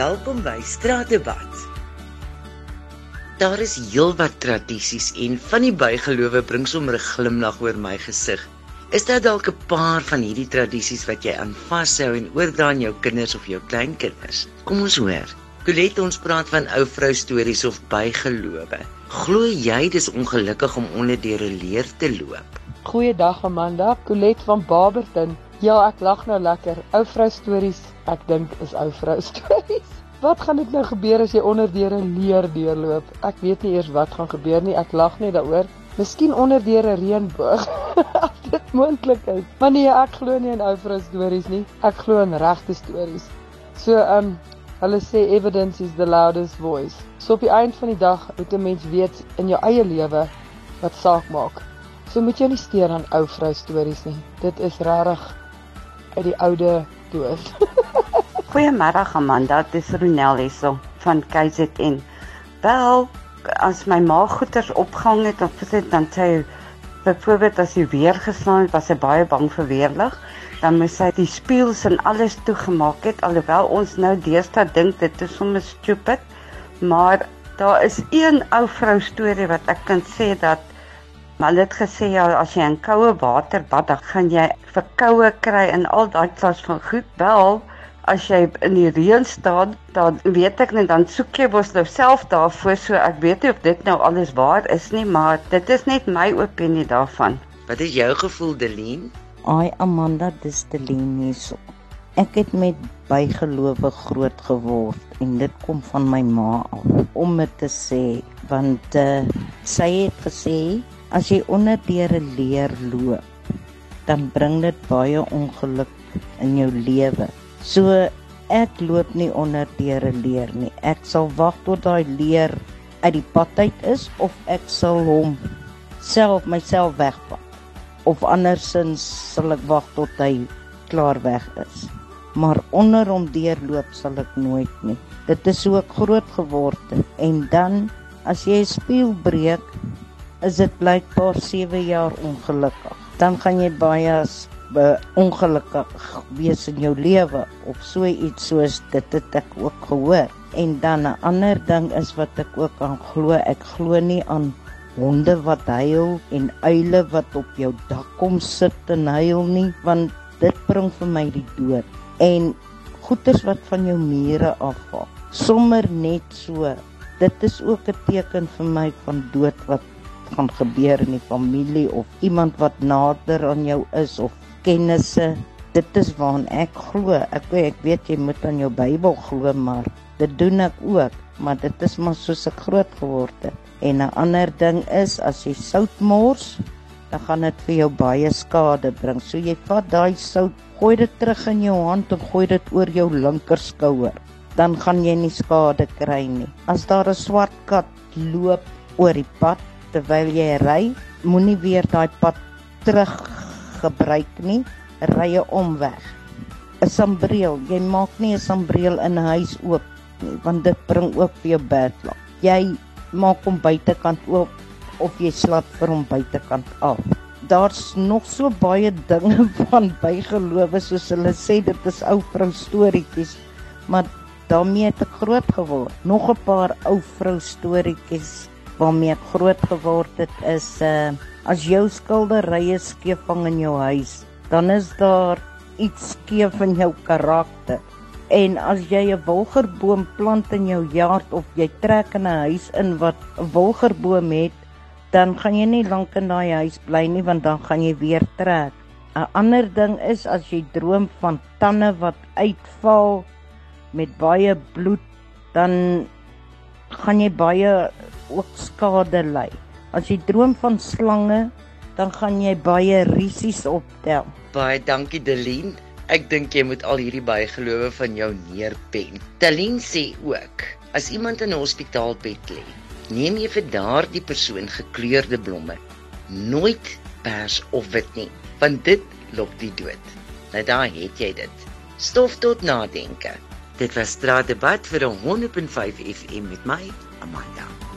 Welkom by Straatdebat. Daar is heelwat tradisies en van die bygelowe bring sommer 'n glimlag oor my gesig. Is daar dalk 'n paar van hierdie tradisies wat jy aan vashou en oordra aan jou kinders of jou kleinkinders? Kom ons hoor. Colette ons praat van ou vrou stories of bygelowe. Glo jy dis ongelukkig om onder deur 'n leer te loop? Goeiedag Amanda, Colette van Barberton. Ja, ek lag nou lekker. Ou vrou stories, ek dink is ou vrou stories. Wat gaan dit nou gebeur as jy onder deur 'n leer deurloop? Ek weet nie eers wat gaan gebeur nie. Ek lag net daaroor. Miskien onder deur 'n reënboog. Dit moontlik is. Maar nee, ek glo nie in ou vrou stories nie. Ek glo in regte stories. So, ehm, um, hulle sê evidence is the loudest voice. So op die einde van die dag moet 'n mens weet in jou eie lewe wat saak maak. So moet jy nie steur aan ou vrou stories nie. Dit is regtig uit die oude doos. Goeiemôre Amanda, dit is Ronel hierso van KZN. Wel, as my ma goeters opgehang het of sit dan sê byvoorbeeld as hy weer geslaan het, was hy baie bang vir weerlig, dan moes hy die spieëls en alles toegemaak het alhoewel ons nou deesdae dink dit is sommer stupid, maar daar is een ou vrou storie wat ek kan sê dat hulle het gesê ja as jy in koue water bad dan gaan jy verkoue kry en al daai klas van goed. Wel, as jy in die reën staan, dan weet ek net dan soek jy mos nou self daarvoor so ek weet nie of dit nou alles waar is nie, maar dit is net my opinie daarvan. Wat is jou gevoel, Delien? Ai Amanda, dis Delien hierso. Ek het met bygelowe groot geword en dit kom van my ma af om dit te sê want uh, sy het gesê as jy onder deur 'n leer loop dan bring dit baie ongeluk in jou lewe So ek loop nie onder deur 'n leer nie. Ek sal wag tot daai leer uit die pad uit is of ek sal hom self myself wegpak. Of andersins sal ek wag tot hy klaar weg is. Maar onder hom deurloop sal ek nooit nie. Dit is so ek groot geword het en dan as jy 'n spieël breek is dit blykbaar 7 jaar ongelukkig. Dan gaan jy baie ongelukkig wees in jou lewe of so iets soos dit het ek ook gehoor. En dan 'n ander ding is wat ek ook aan glo, ek glo nie aan honde wat huil en uile wat op jou dak kom sit en huil nie, want dit bring vir my die dood. En goeters wat van jou mure afval, sommer net so. Dit is ook 'n teken vir my van dood wat gaan gebeur in die familie of iemand wat nader aan jou is of kennisse. Dit is waaraan ek glo. Ek ek weet jy moet aan jou Bybel glo, maar dit doen ek ook, maar dit is maar soos ek groot geword het. En 'n ander ding is as jy sout mors, dan gaan dit vir jou baie skade bring. So jy vat daai sout, gooi dit terug in jou hand en gooi dit oor jou linker skouer. Dan gaan jy nie skade kry nie. As daar 'n swart kat loop oor die pad terwyl jy ry, moenie weer daai pad terug gebruik nie, rye omweg. 'n Sambreel, jy maak nie 'n sambreel in 'n huis oop nie, want dit bring ook vir jou bad luck. Jy maak hom buitekant oop of jy slap vir hom buitekant af. Daar's nog so baie dinge van bygelowe soos hulle sê dit is ou vrou storieetjies, maar daarmee het ek groot geword. Nog 'n paar ou vrou storieetjies waarmee ek groot geword het is uh as jou skilderye skeef hang in jou huis, dan is daar iets skeef in jou karakter. En as jy 'n wilgerboom plant in jou yard of jy trek in 'n huis in wat 'n wilgerboom het, dan gaan jy nie lank in daai huis bly nie want dan gaan jy weer trek. 'n Ander ding is as jy droom van tande wat uitval met baie bloed, dan gaan jy baie ook skade ly. As jy droom van slange, dan gaan jy baie risies optel. Baie dankie Delien. Ek dink jy moet al hierdie bygelowe van jou neerpen. Delien sê ook, as iemand in 'n hospitaalbed lê, neem jy vir daardie persoon gekleurde blomme. Nooit pers of wit nie, want dit lok die dood. Nou daar het jy dit. Stof tot nadenke. Dit was straatdebat vir 'n 100.5 FM met my, Amanda.